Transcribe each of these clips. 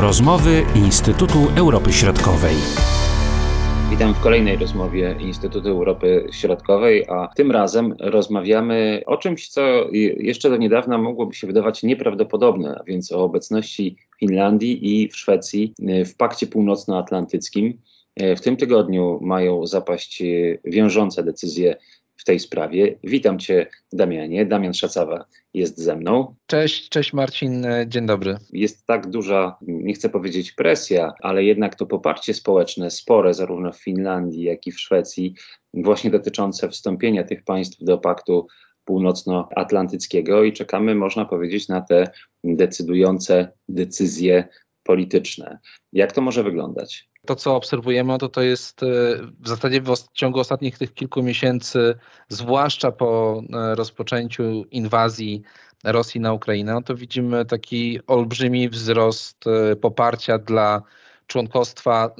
Rozmowy Instytutu Europy Środkowej. Witam w kolejnej rozmowie Instytutu Europy Środkowej, a tym razem rozmawiamy o czymś, co jeszcze do niedawna mogłoby się wydawać nieprawdopodobne, a więc o obecności Finlandii i w Szwecji w Pakcie Północnoatlantyckim. W tym tygodniu mają zapaść wiążące decyzje w tej sprawie. Witam Cię, Damianie. Damian Szacawa jest ze mną. Cześć, cześć Marcin, dzień dobry. Jest tak duża, nie chcę powiedzieć presja, ale jednak to poparcie społeczne spore zarówno w Finlandii, jak i w Szwecji, właśnie dotyczące wstąpienia tych państw do paktu północnoatlantyckiego i czekamy, można powiedzieć, na te decydujące decyzje polityczne. Jak to może wyglądać? To, co obserwujemy, to to jest e, w zasadzie w ciągu ostatnich tych kilku miesięcy, zwłaszcza po e, rozpoczęciu inwazji Rosji na Ukrainę, no to widzimy taki olbrzymi wzrost e, poparcia dla członkostwa.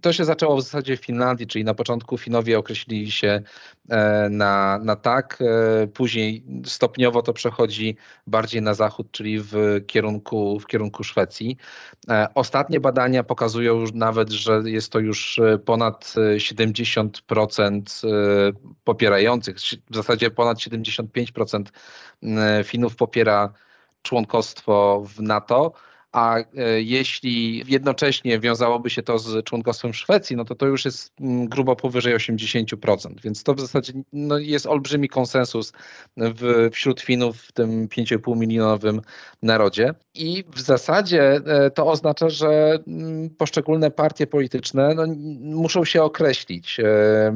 To się zaczęło w zasadzie w Finlandii, czyli na początku Finowie określili się e, na, na tak, e, później stopniowo to przechodzi bardziej na zachód, czyli w kierunku, w kierunku Szwecji. E, ostatnie badania pokazują już nawet, że jest to już ponad 70% popierających, w zasadzie ponad 75% Finów popiera członkostwo w NATO a e, jeśli jednocześnie wiązałoby się to z członkostwem Szwecji, no to to już jest mm, grubo powyżej 80%, więc to w zasadzie no, jest olbrzymi konsensus w, wśród Finów w tym 5,5 milionowym narodzie i w zasadzie e, to oznacza, że mm, poszczególne partie polityczne no, muszą się określić. E,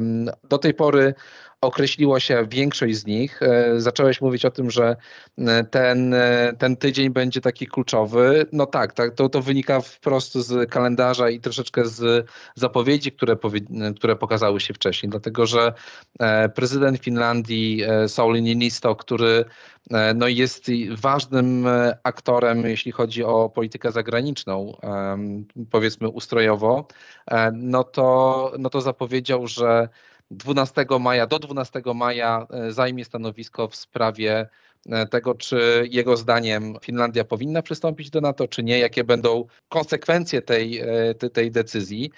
do tej pory określiło się większość z nich. E, zacząłeś mówić o tym, że e, ten, e, ten tydzień będzie taki kluczowy. No tak, tak to, to wynika wprost z kalendarza i troszeczkę z zapowiedzi, które, które pokazały się wcześniej, dlatego że prezydent Finlandii Sauli Niinisto, który no jest ważnym aktorem, jeśli chodzi o politykę zagraniczną, powiedzmy ustrojowo, no to, no to zapowiedział, że 12 maja, do 12 maja e, zajmie stanowisko w sprawie tego, czy jego zdaniem Finlandia powinna przystąpić do NATO, czy nie, jakie będą konsekwencje tej, e, tej decyzji.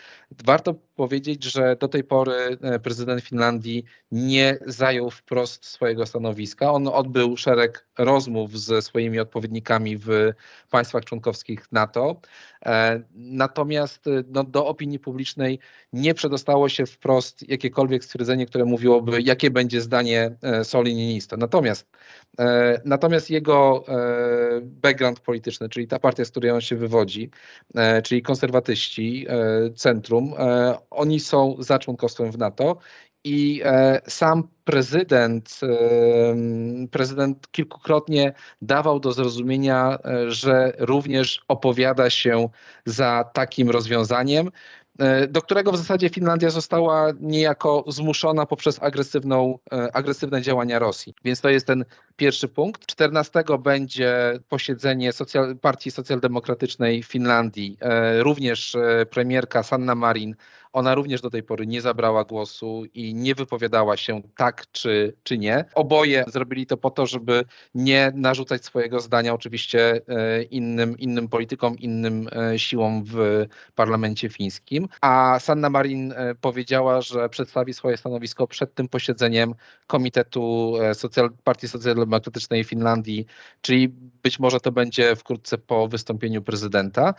Warto powiedzieć, że do tej pory prezydent Finlandii nie zajął wprost swojego stanowiska. On odbył szereg rozmów ze swoimi odpowiednikami w państwach członkowskich NATO. E, natomiast e, no, do opinii publicznej nie przedostało się wprost jakiekolwiek stwierdzenie, które mówiłoby, jakie będzie zdanie e, Soli Niinista. Natomiast, natomiast jego background polityczny, czyli ta partia, z której on się wywodzi, czyli konserwatyści, centrum, oni są za członkostwem w NATO i sam prezydent, prezydent kilkukrotnie dawał do zrozumienia, e, że również opowiada się za takim rozwiązaniem, e, do którego w zasadzie Finlandia została niejako zmuszona poprzez agresywną, e, agresywne działania Rosji. Więc to jest ten pierwszy punkt. 14 będzie posiedzenie Socjal Partii Socjaldemokratycznej Finlandii. Również premierka Sanna Marin ona również do tej pory nie zabrała głosu i nie wypowiadała się tak czy, czy nie. Oboje zrobili to po to, żeby nie narzucać swojego zdania oczywiście e, innym, innym politykom, innym e, siłom w parlamencie fińskim. A Sanna Marin e, powiedziała, że przedstawi swoje stanowisko przed tym posiedzeniem Komitetu Partii Socjaldemokratycznej Finlandii, czyli być może to będzie wkrótce po wystąpieniu prezydenta.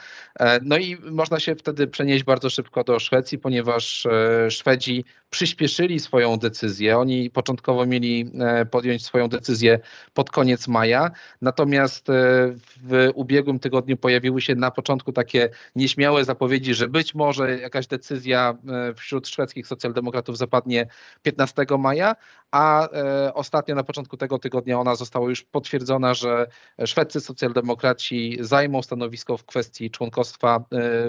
No i można się wtedy przenieść bardzo szybko do Szwecji, ponieważ e, Szwedzi przyspieszyli swoją decyzję. Oni początkowo mieli e, podjąć swoją decyzję pod koniec maja, natomiast e, w ubiegłym tygodniu pojawiły się na początku takie nieśmiałe zapowiedzi, że być może jakaś decyzja wśród szwedzkich socjaldemokratów zapadnie 15 maja, a ostatnio na początku tego tygodnia ona została już potwierdzona, że szwedzcy socjaldemokraci zajmą stanowisko w kwestii członkostwa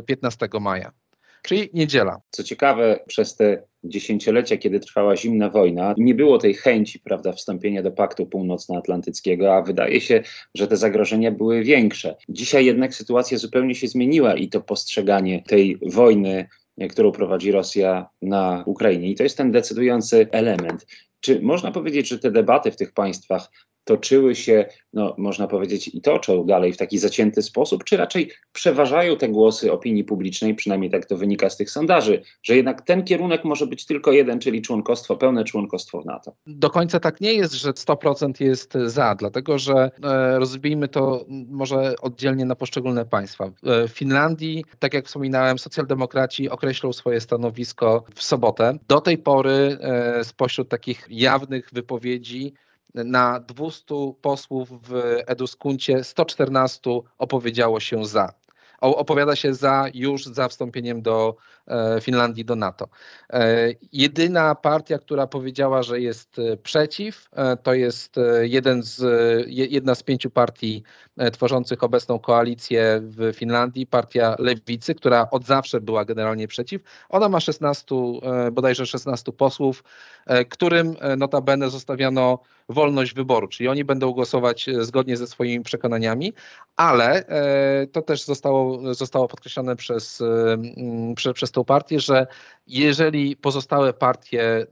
15 maja czyli niedziela. Co ciekawe, przez te dziesięciolecia, kiedy trwała zimna wojna, nie było tej chęci prawda, wstąpienia do Paktu Północnoatlantyckiego, a wydaje się, że te zagrożenia były większe. Dzisiaj jednak sytuacja zupełnie się zmieniła i to postrzeganie tej wojny którą prowadzi Rosja na Ukrainie. I to jest ten decydujący element. Czy można powiedzieć, że te debaty w tych państwach toczyły się, no, można powiedzieć, i toczą dalej w taki zacięty sposób, czy raczej przeważają te głosy opinii publicznej, przynajmniej tak to wynika z tych sondaży, że jednak ten kierunek może być tylko jeden, czyli członkostwo, pełne członkostwo w NATO? Do końca tak nie jest, że 100% jest za, dlatego że e, rozbijmy to może oddzielnie na poszczególne państwa. E, w Finlandii, tak jak wspominałem, socjaldemokraci określą swoje stanowisko w sobotę. Do tej pory e, spośród takich jawnych wypowiedzi na 200 posłów w Eduskuncie 114 opowiedziało się za opowiada się za już za wstąpieniem do e, Finlandii do NATO. E, jedyna partia, która powiedziała, że jest e, przeciw, to jest jeden z, jedna z pięciu partii tworzących obecną koalicję w Finlandii, partia Lewicy, która od zawsze była generalnie przeciw. Ona ma 16, bodajże 16 posłów, którym notabene zostawiano wolność wyboru, czyli oni będą głosować zgodnie ze swoimi przekonaniami, ale to też zostało zostało podkreślone przez, mm, przez, przez tą partię, że jeżeli pozostałe partie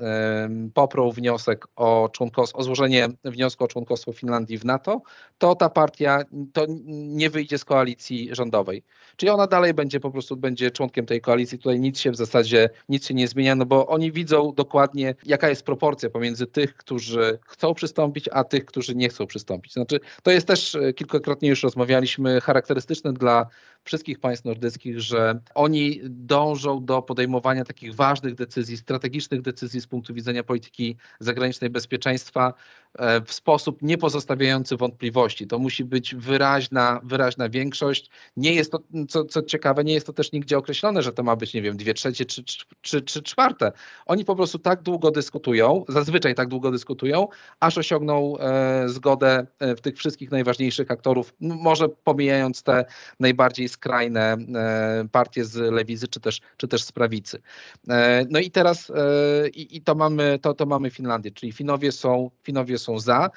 poprą wniosek o, członkostwo, o złożenie wniosku o członkostwo Finlandii w NATO, to ta partia to nie wyjdzie z koalicji rządowej. Czyli ona dalej będzie po prostu będzie członkiem tej koalicji. Tutaj nic się w zasadzie nic się nie zmienia, no bo oni widzą dokładnie, jaka jest proporcja pomiędzy tych, którzy chcą przystąpić, a tych, którzy nie chcą przystąpić. Znaczy, to jest też e, kilkakrotnie już rozmawialiśmy, charakterystyczne dla wszystkich państw nordyckich, że oni dążą do podejmowania takich ważnych decyzji, strategicznych decyzji z punktu widzenia polityki zagranicznej bezpieczeństwa e, w sposób nie pozostawiający wątpliwości. To musi być wyraźna, wyraźna większość. Nie jest to, co, co ciekawe, nie jest to też nigdzie określone, że to ma być, nie wiem, dwie trzecie czy, czy, czy, czy czwarte. Oni po prostu tak długo dyskutują, zazwyczaj tak długo dyskutują, aż osiągną e, zgodę e, w tych wszystkich najważniejszych aktorów, może pomijając te najbardziej skrajne e, partie z lewicy czy też, czy też z prawicy. E, no i teraz e, i, i to, mamy, to, to mamy Finlandię, czyli Finowie są, Finowie są za.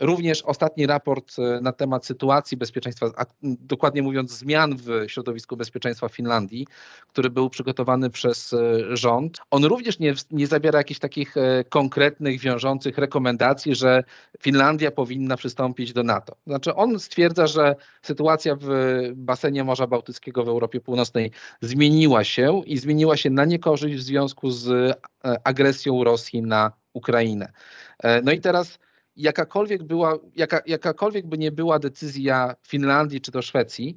Również ostatni raport na temat sytuacji bezpieczeństwa, dokładnie mówiąc zmian w środowisku bezpieczeństwa Finlandii, który był przygotowany przez rząd, on również nie, nie zawiera jakichś takich konkretnych, wiążących rekomendacji, że Finlandia powinna przystąpić do NATO. Znaczy on stwierdza, że sytuacja w basenie Morza Bałtyckiego w Europie Północnej zmieniła się i zmieniła się na niekorzyść w związku z e, agresją Rosji na Ukrainę. E, no i teraz jakakolwiek, była, jaka, jakakolwiek by nie była decyzja Finlandii czy to Szwecji,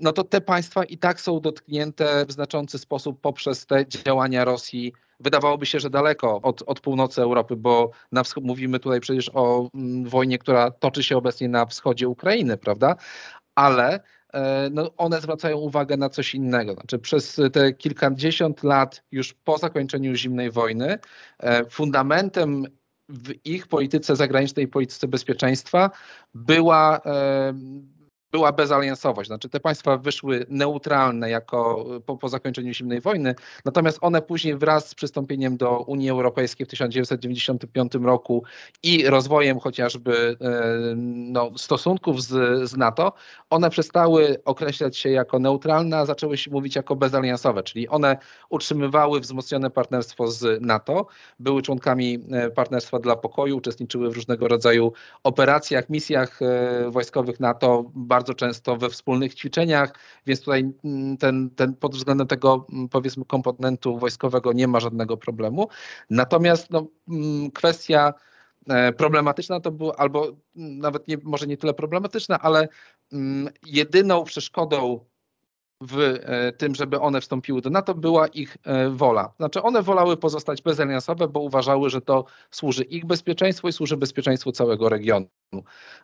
no to te państwa i tak są dotknięte w znaczący sposób poprzez te działania Rosji. Wydawałoby się, że daleko od, od północy Europy, bo na mówimy tutaj przecież o mm, wojnie, która toczy się obecnie na wschodzie Ukrainy, prawda? Ale E, no one zwracają uwagę na coś innego. Znaczy przez te kilkadziesiąt lat już po zakończeniu zimnej wojny e, fundamentem w ich polityce zagranicznej i polityce bezpieczeństwa była e, była bezaliansowość. Znaczy te państwa wyszły neutralne jako po, po, zakończeniu zimnej wojny, natomiast one później wraz z przystąpieniem do Unii Europejskiej w 1995 roku i rozwojem chociażby e, no, stosunków z, z NATO, one przestały określać się jako neutralne, a zaczęły się mówić jako bezaliansowe, czyli one utrzymywały wzmocnione partnerstwo z NATO, były członkami e, Partnerstwa dla Pokoju, uczestniczyły w różnego rodzaju operacjach, misjach e, wojskowych NATO, bardzo bardzo często we wspólnych ćwiczeniach, więc tutaj mm, ten, ten pod względem tego mm, powiedzmy komponentu wojskowego nie ma żadnego problemu. Natomiast no, mm, kwestia e, problematyczna to było, albo nawet nie, może nie tyle problematyczna, ale jedyną przeszkodą w e, tym, żeby one wstąpiły do NATO, była ich e, wola. Znaczy one wolały pozostać bezaliansowe, bo uważały, że to służy ich bezpieczeństwu i służy bezpieczeństwu całego regionu.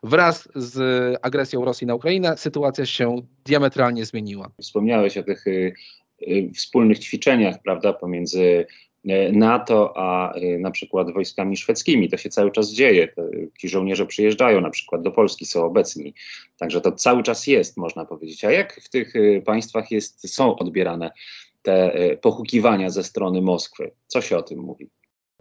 Wraz z agresją Rosji na Ukrainę sytuacja się diametralnie zmieniła. Wspomniałeś o tych wspólnych ćwiczeniach, prawda, pomiędzy E, NATO, a e, na przykład wojskami szwedzkimi. To się cały czas dzieje. Ci żołnierze przyjeżdżają na przykład do Polski, są obecni. Także to cały czas jest, można powiedzieć. A jak w tych e, państwach jest, są odbierane te pochukiwania ze strony Moskwy? Co się o tym mówi?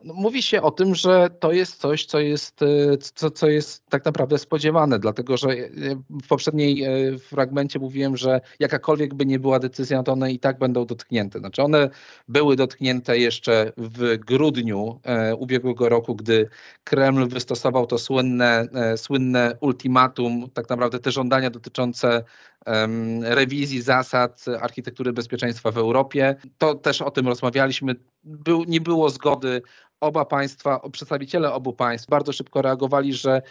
No, mówi się o tym, że to jest coś, co jest, e, co, co jest tak naprawdę spodziewane, dlatego że e, w poprzedniej e, fragmencie mówiłem, że jakakolwiek by nie była decyzja, to one i tak będą dotknięte. Znaczy one były dotknięte jeszcze w grudniu ubiegłego roku, gdy Kreml wystosował to słynne, słynne ultimatum, tak naprawdę te żądania dotyczące rewizji zasad architektury bezpieczeństwa w Europie. To też o tym rozmawialiśmy. Był, nie było zgody. Oba państwa, przedstawiciele obu państw bardzo szybko reagowali, że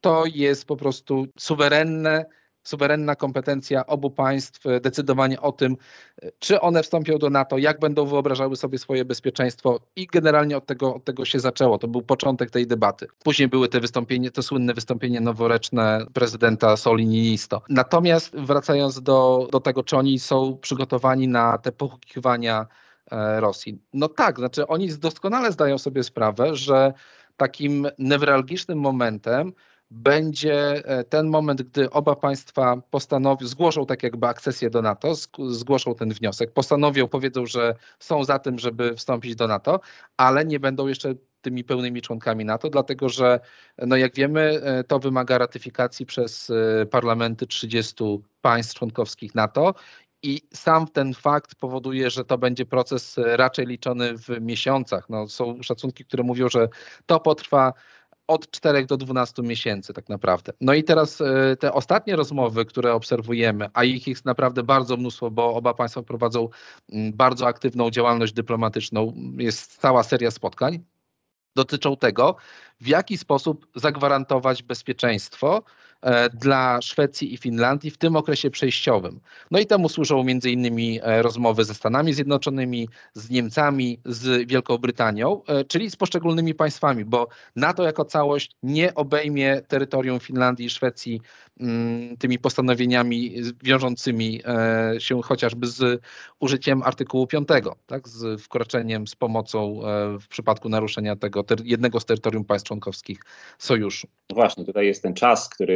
to jest po prostu suwerenne suwerenna kompetencja obu państw e, decydowanie o tym, e, czy one wstąpią do NATO, jak będą wyobrażały sobie swoje bezpieczeństwo i generalnie od tego, od tego się zaczęło. To był początek tej debaty. Później były te wystąpienie, to słynne wystąpienie noworoczne prezydenta Soli Niinisto. Natomiast wracając do, do tego, czy oni są przygotowani na te pochukiwania e, Rosji. No tak, znaczy oni doskonale zdają sobie sprawę, że takim newralgicznym momentem będzie e, ten moment, gdy oba państwa postanowią, zgłoszą tak jakby akcesję do NATO, zgłoszą ten wniosek, postanowią, powiedzą, że są za tym, żeby wstąpić do NATO, ale nie będą jeszcze tymi pełnymi członkami NATO, dlatego że, no jak wiemy, e, to wymaga ratyfikacji przez e, parlamenty 30 państw członkowskich NATO i sam ten fakt powoduje, że to będzie proces raczej liczony w miesiącach. No, są szacunki, które mówią, że to potrwa od 4 do 12 miesięcy tak naprawdę. No i teraz e, te ostatnie rozmowy, które obserwujemy, a ich jest naprawdę bardzo mnóstwo, bo oba państwa prowadzą mm, bardzo aktywną działalność dyplomatyczną, jest cała seria spotkań, dotyczą tego, w jaki sposób zagwarantować bezpieczeństwo E, dla Szwecji i Finlandii w tym okresie przejściowym. No i temu służą między innymi e, rozmowy ze Stanami Zjednoczonymi, z Niemcami, z Wielką Brytanią, e, czyli z poszczególnymi państwami, bo NATO jako całość nie obejmie terytorium Finlandii i Szwecji mm, tymi postanowieniami wiążącymi się chociażby z użyciem artykułu 5, tak, z wkroczeniem z pomocą w przypadku naruszenia tego jednego z terytorium państw członkowskich sojuszu. Właśnie, tutaj jest ten czas, który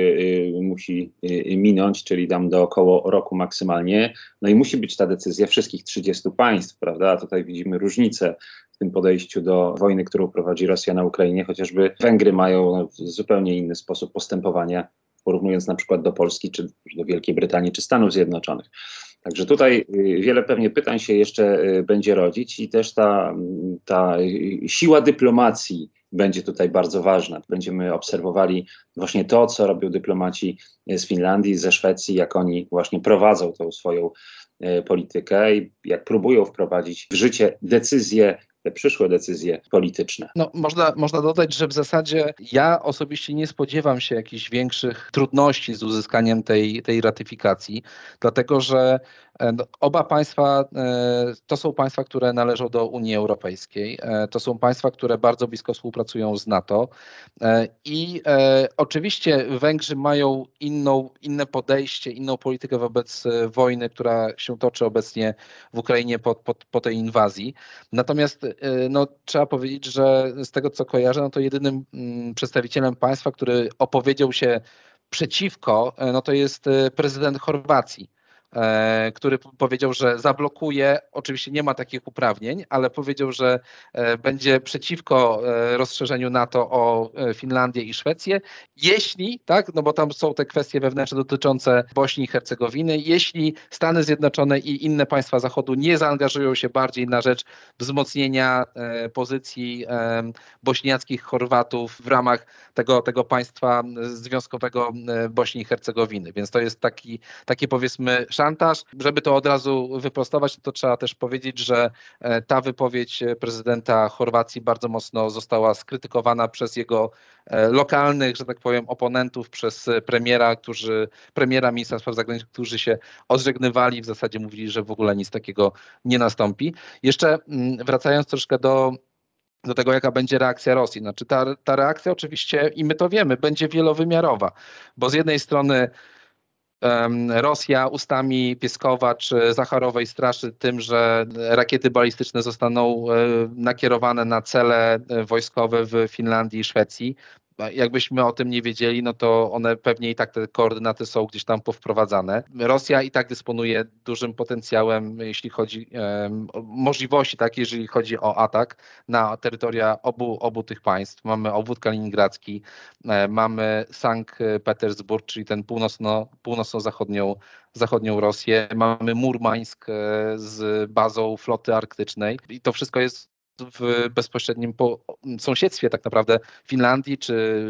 Y, musi y, minąć, czyli tam do około roku maksymalnie. No i musi być ta decyzja wszystkich 30 państw, prawda? Tutaj widzimy różnicę w tym podejściu do wojny, którą prowadzi Rosja na Ukrainie, chociażby Węgry mają no, zupełnie inny sposób postępowania, porównując na przykład do Polski, czy do Wielkiej Brytanii, czy Stanów Zjednoczonych. Także tutaj y, wiele pewnie pytań się jeszcze będzie rodzić i też ta, ta siła dyplomacji będzie tutaj bardzo ważna. Będziemy obserwowali właśnie to, co robią dyplomaci z Finlandii, ze Szwecji, jak oni właśnie prowadzą tą swoją e, politykę i jak próbują wprowadzić w życie decyzje te przyszłe decyzje polityczne. No, można, można dodać, że w zasadzie ja osobiście nie spodziewam się jakichś większych trudności z uzyskaniem tej, tej ratyfikacji, dlatego że Oba państwa e, to są państwa, które należą do Unii Europejskiej. E, to są państwa, które bardzo blisko współpracują z NATO. I oczywiście Węgrzy mają inną, inne podejście, inną politykę wobec wojny, która się toczy obecnie w Ukrainie po, po, po tej inwazji. Natomiast no, trzeba powiedzieć, że z tego co kojarzę, no to jedynym mm, przedstawicielem państwa, który opowiedział się przeciwko, no to jest prezydent Chorwacji. E, który powiedział, że zablokuje, oczywiście nie ma takich uprawnień, ale powiedział, że e, będzie przeciwko e, rozszerzeniu NATO o Finlandię i Szwecję, jeśli, tak, no bo tam są te kwestie wewnętrzne dotyczące Bośni i Hercegowiny, jeśli Stany Zjednoczone i inne państwa Zachodu nie zaangażują się bardziej na rzecz wzmocnienia pozycji bośniackich Chorwatów w ramach tego, tego państwa związkowego Bośni i Hercegowiny. Więc to jest taki, taki powiedzmy szantaż. Żeby to od razu wyprostować, to trzeba też powiedzieć, że e, ta wypowiedź prezydenta Chorwacji bardzo mocno została skrytykowana przez jego e, lokalnych, że tak powiem, oponentów, przez premiera, którzy, premiera ministra spraw zagranicznych, którzy się odżegnywali, w zasadzie mówili, że w ogóle nic takiego nie nastąpi. Jeszcze mm, wracając troszkę do do tego, jaka będzie reakcja Rosji. Znaczy ta, ta reakcja oczywiście, i my to wiemy, będzie wielowymiarowa, bo z jednej strony Rosja ustami Pieskowa czy Zacharowej straszy tym, że rakiety balistyczne zostaną e, nakierowane na cele e, wojskowe w Finlandii i Szwecji. Jakbyśmy o tym nie wiedzieli, no to one pewnie i tak te koordynaty są gdzieś tam powprowadzane. Rosja i tak dysponuje dużym potencjałem, jeśli chodzi o możliwości, tak, jeżeli chodzi o atak na terytoria obu, obu tych państw. Mamy obwód kaliningradzki, e, mamy Sankt Petersburg, czyli ten północno, północno-zachodnią zachodnią Rosję, mamy Murmańsk e, z bazą floty arktycznej i to wszystko jest w bezpośrednim sąsiedztwie tak naprawdę Finlandii, czy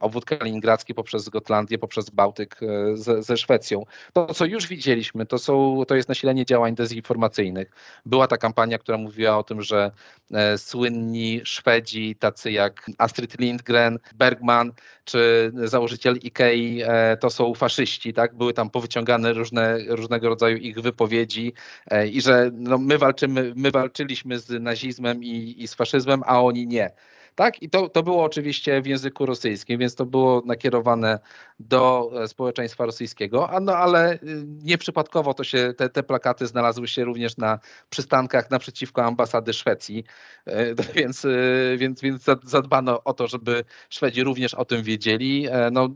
obwód kaliningradzki poprzez Gotlandię, poprzez Bałtyk e, ze, ze, Szwecją. To, co już widzieliśmy, to, są, to jest nasilenie działań dezinformacyjnych. Była ta kampania, która mówiła o tym, że e, słynni Szwedzi, tacy jak Astrid Lindgren, Bergman, czy założyciel Ikei, e, to są faszyści, tak? Były tam powyciągane różne, różnego rodzaju ich wypowiedzi e, i że no, my walczymy, my walczyliśmy z nazizmem i, i z faszyzmem, a oni nie. Tak? I to, to było oczywiście w języku rosyjskim, więc to było nakierowane do e, społeczeństwa rosyjskiego, a no, ale y, nieprzypadkowo to się, te, te plakaty znalazły się również na przystankach naprzeciwko ambasady Szwecji, e, więc, y, więc, więc zadbano o to, żeby Szwedzi również o tym wiedzieli. E, no,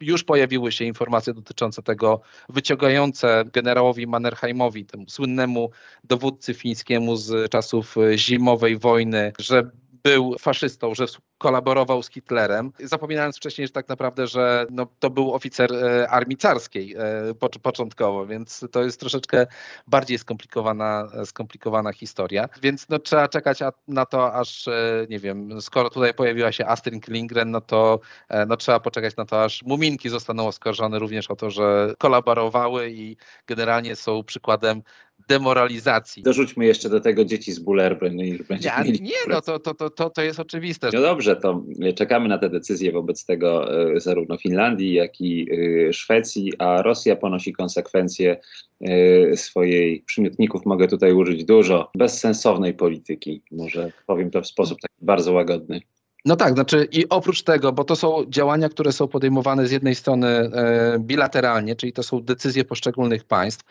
już pojawiły się informacje dotyczące tego, wyciągające generałowi Mannerheimowi, temu słynnemu dowódcy fińskiemu z czasów zimowej wojny, że był faszystą, że kolaborował z Hitlerem, zapominając wcześniej, że tak naprawdę, że no, to był oficer e, armii carskiej e, początkowo, więc to jest troszeczkę bardziej skomplikowana, skomplikowana historia. Więc no, trzeba czekać na to, aż e, nie wiem, skoro tutaj pojawiła się Astrid Lindgren, no to no, trzeba poczekać na to, aż muminki zostaną oskarżone również o to, że kolaborowały i generalnie są przykładem demoralizacji. Dorzućmy jeszcze do tego dzieci z Bullerbyn no i będzie. Ja, nie, no to, to, to, to jest oczywiste. No dobrze, to czekamy na te decyzje wobec tego e, zarówno Finlandii, jak i e, Szwecji, a Rosja ponosi konsekwencje e, swojej przymiotników, mogę tutaj użyć dużo, bezsensownej polityki. Może powiem to w sposób taki bardzo łagodny. No tak, znaczy i oprócz tego, bo to są działania, które są podejmowane z jednej strony e, bilateralnie, czyli to są decyzje poszczególnych państw,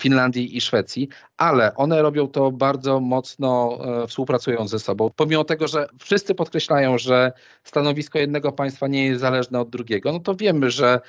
Finlandii i Szwecji, ale one robią to bardzo mocno e, współpracując ze sobą. Pomimo tego, że wszyscy podkreślają, że stanowisko jednego państwa nie jest zależne od drugiego, no to wiemy, że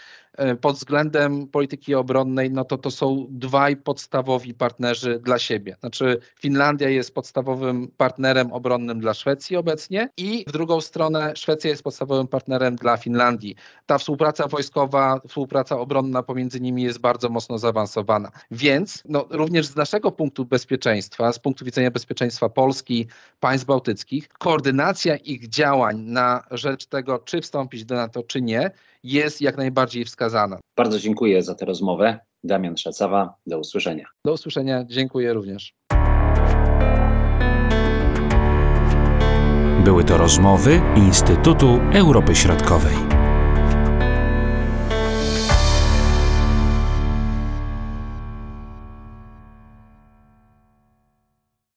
pod względem polityki obronnej, no to to są dwaj podstawowi partnerzy dla siebie. Znaczy Finlandia jest podstawowym partnerem obronnym dla Szwecji obecnie i w drugą stronę Szwecja jest podstawowym partnerem dla Finlandii. Ta współpraca wojskowa, współpraca obronna pomiędzy nimi jest bardzo mocno zaawansowana. Więc no, również z naszego punktu bezpieczeństwa, z punktu widzenia bezpieczeństwa Polski, państw bałtyckich, koordynacja ich działań na rzecz tego, czy wstąpić do NATO, czy nie, jest jak najbardziej wskazana. Bardzo dziękuję za tę rozmowę. Damian Szacawa, do usłyszenia. Do usłyszenia, dziękuję również. Były to rozmowy Instytutu Europy Środkowej.